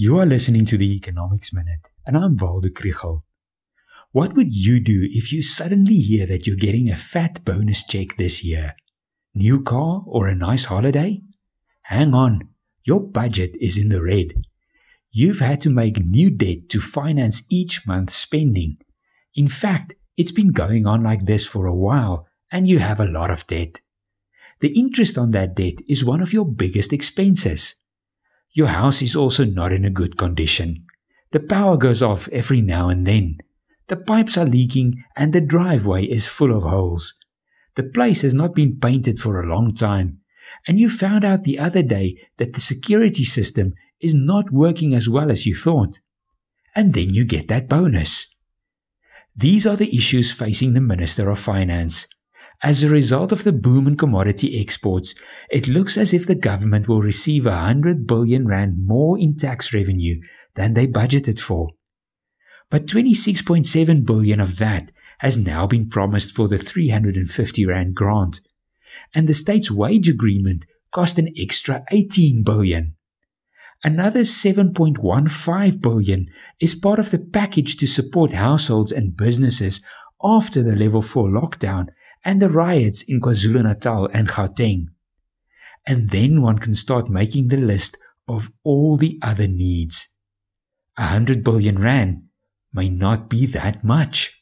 You are listening to the Economics Minute, and I'm Waldo Krugell. What would you do if you suddenly hear that you're getting a fat bonus check this year? New car or a nice holiday? Hang on, your budget is in the red. You've had to make new debt to finance each month's spending. In fact, it's been going on like this for a while, and you have a lot of debt. The interest on that debt is one of your biggest expenses. Your house is also not in a good condition. The power goes off every now and then. The pipes are leaking and the driveway is full of holes. The place has not been painted for a long time. And you found out the other day that the security system is not working as well as you thought. And then you get that bonus. These are the issues facing the Minister of Finance. As a result of the boom in commodity exports, it looks as if the government will receive 100 billion rand more in tax revenue than they budgeted for. But 26.7 billion of that has now been promised for the 350 rand grant. And the state's wage agreement cost an extra 18 billion. Another 7.15 billion is part of the package to support households and businesses after the level 4 lockdown and the riots in KwaZulu Natal and Gauteng. And then one can start making the list of all the other needs. A hundred billion rand may not be that much.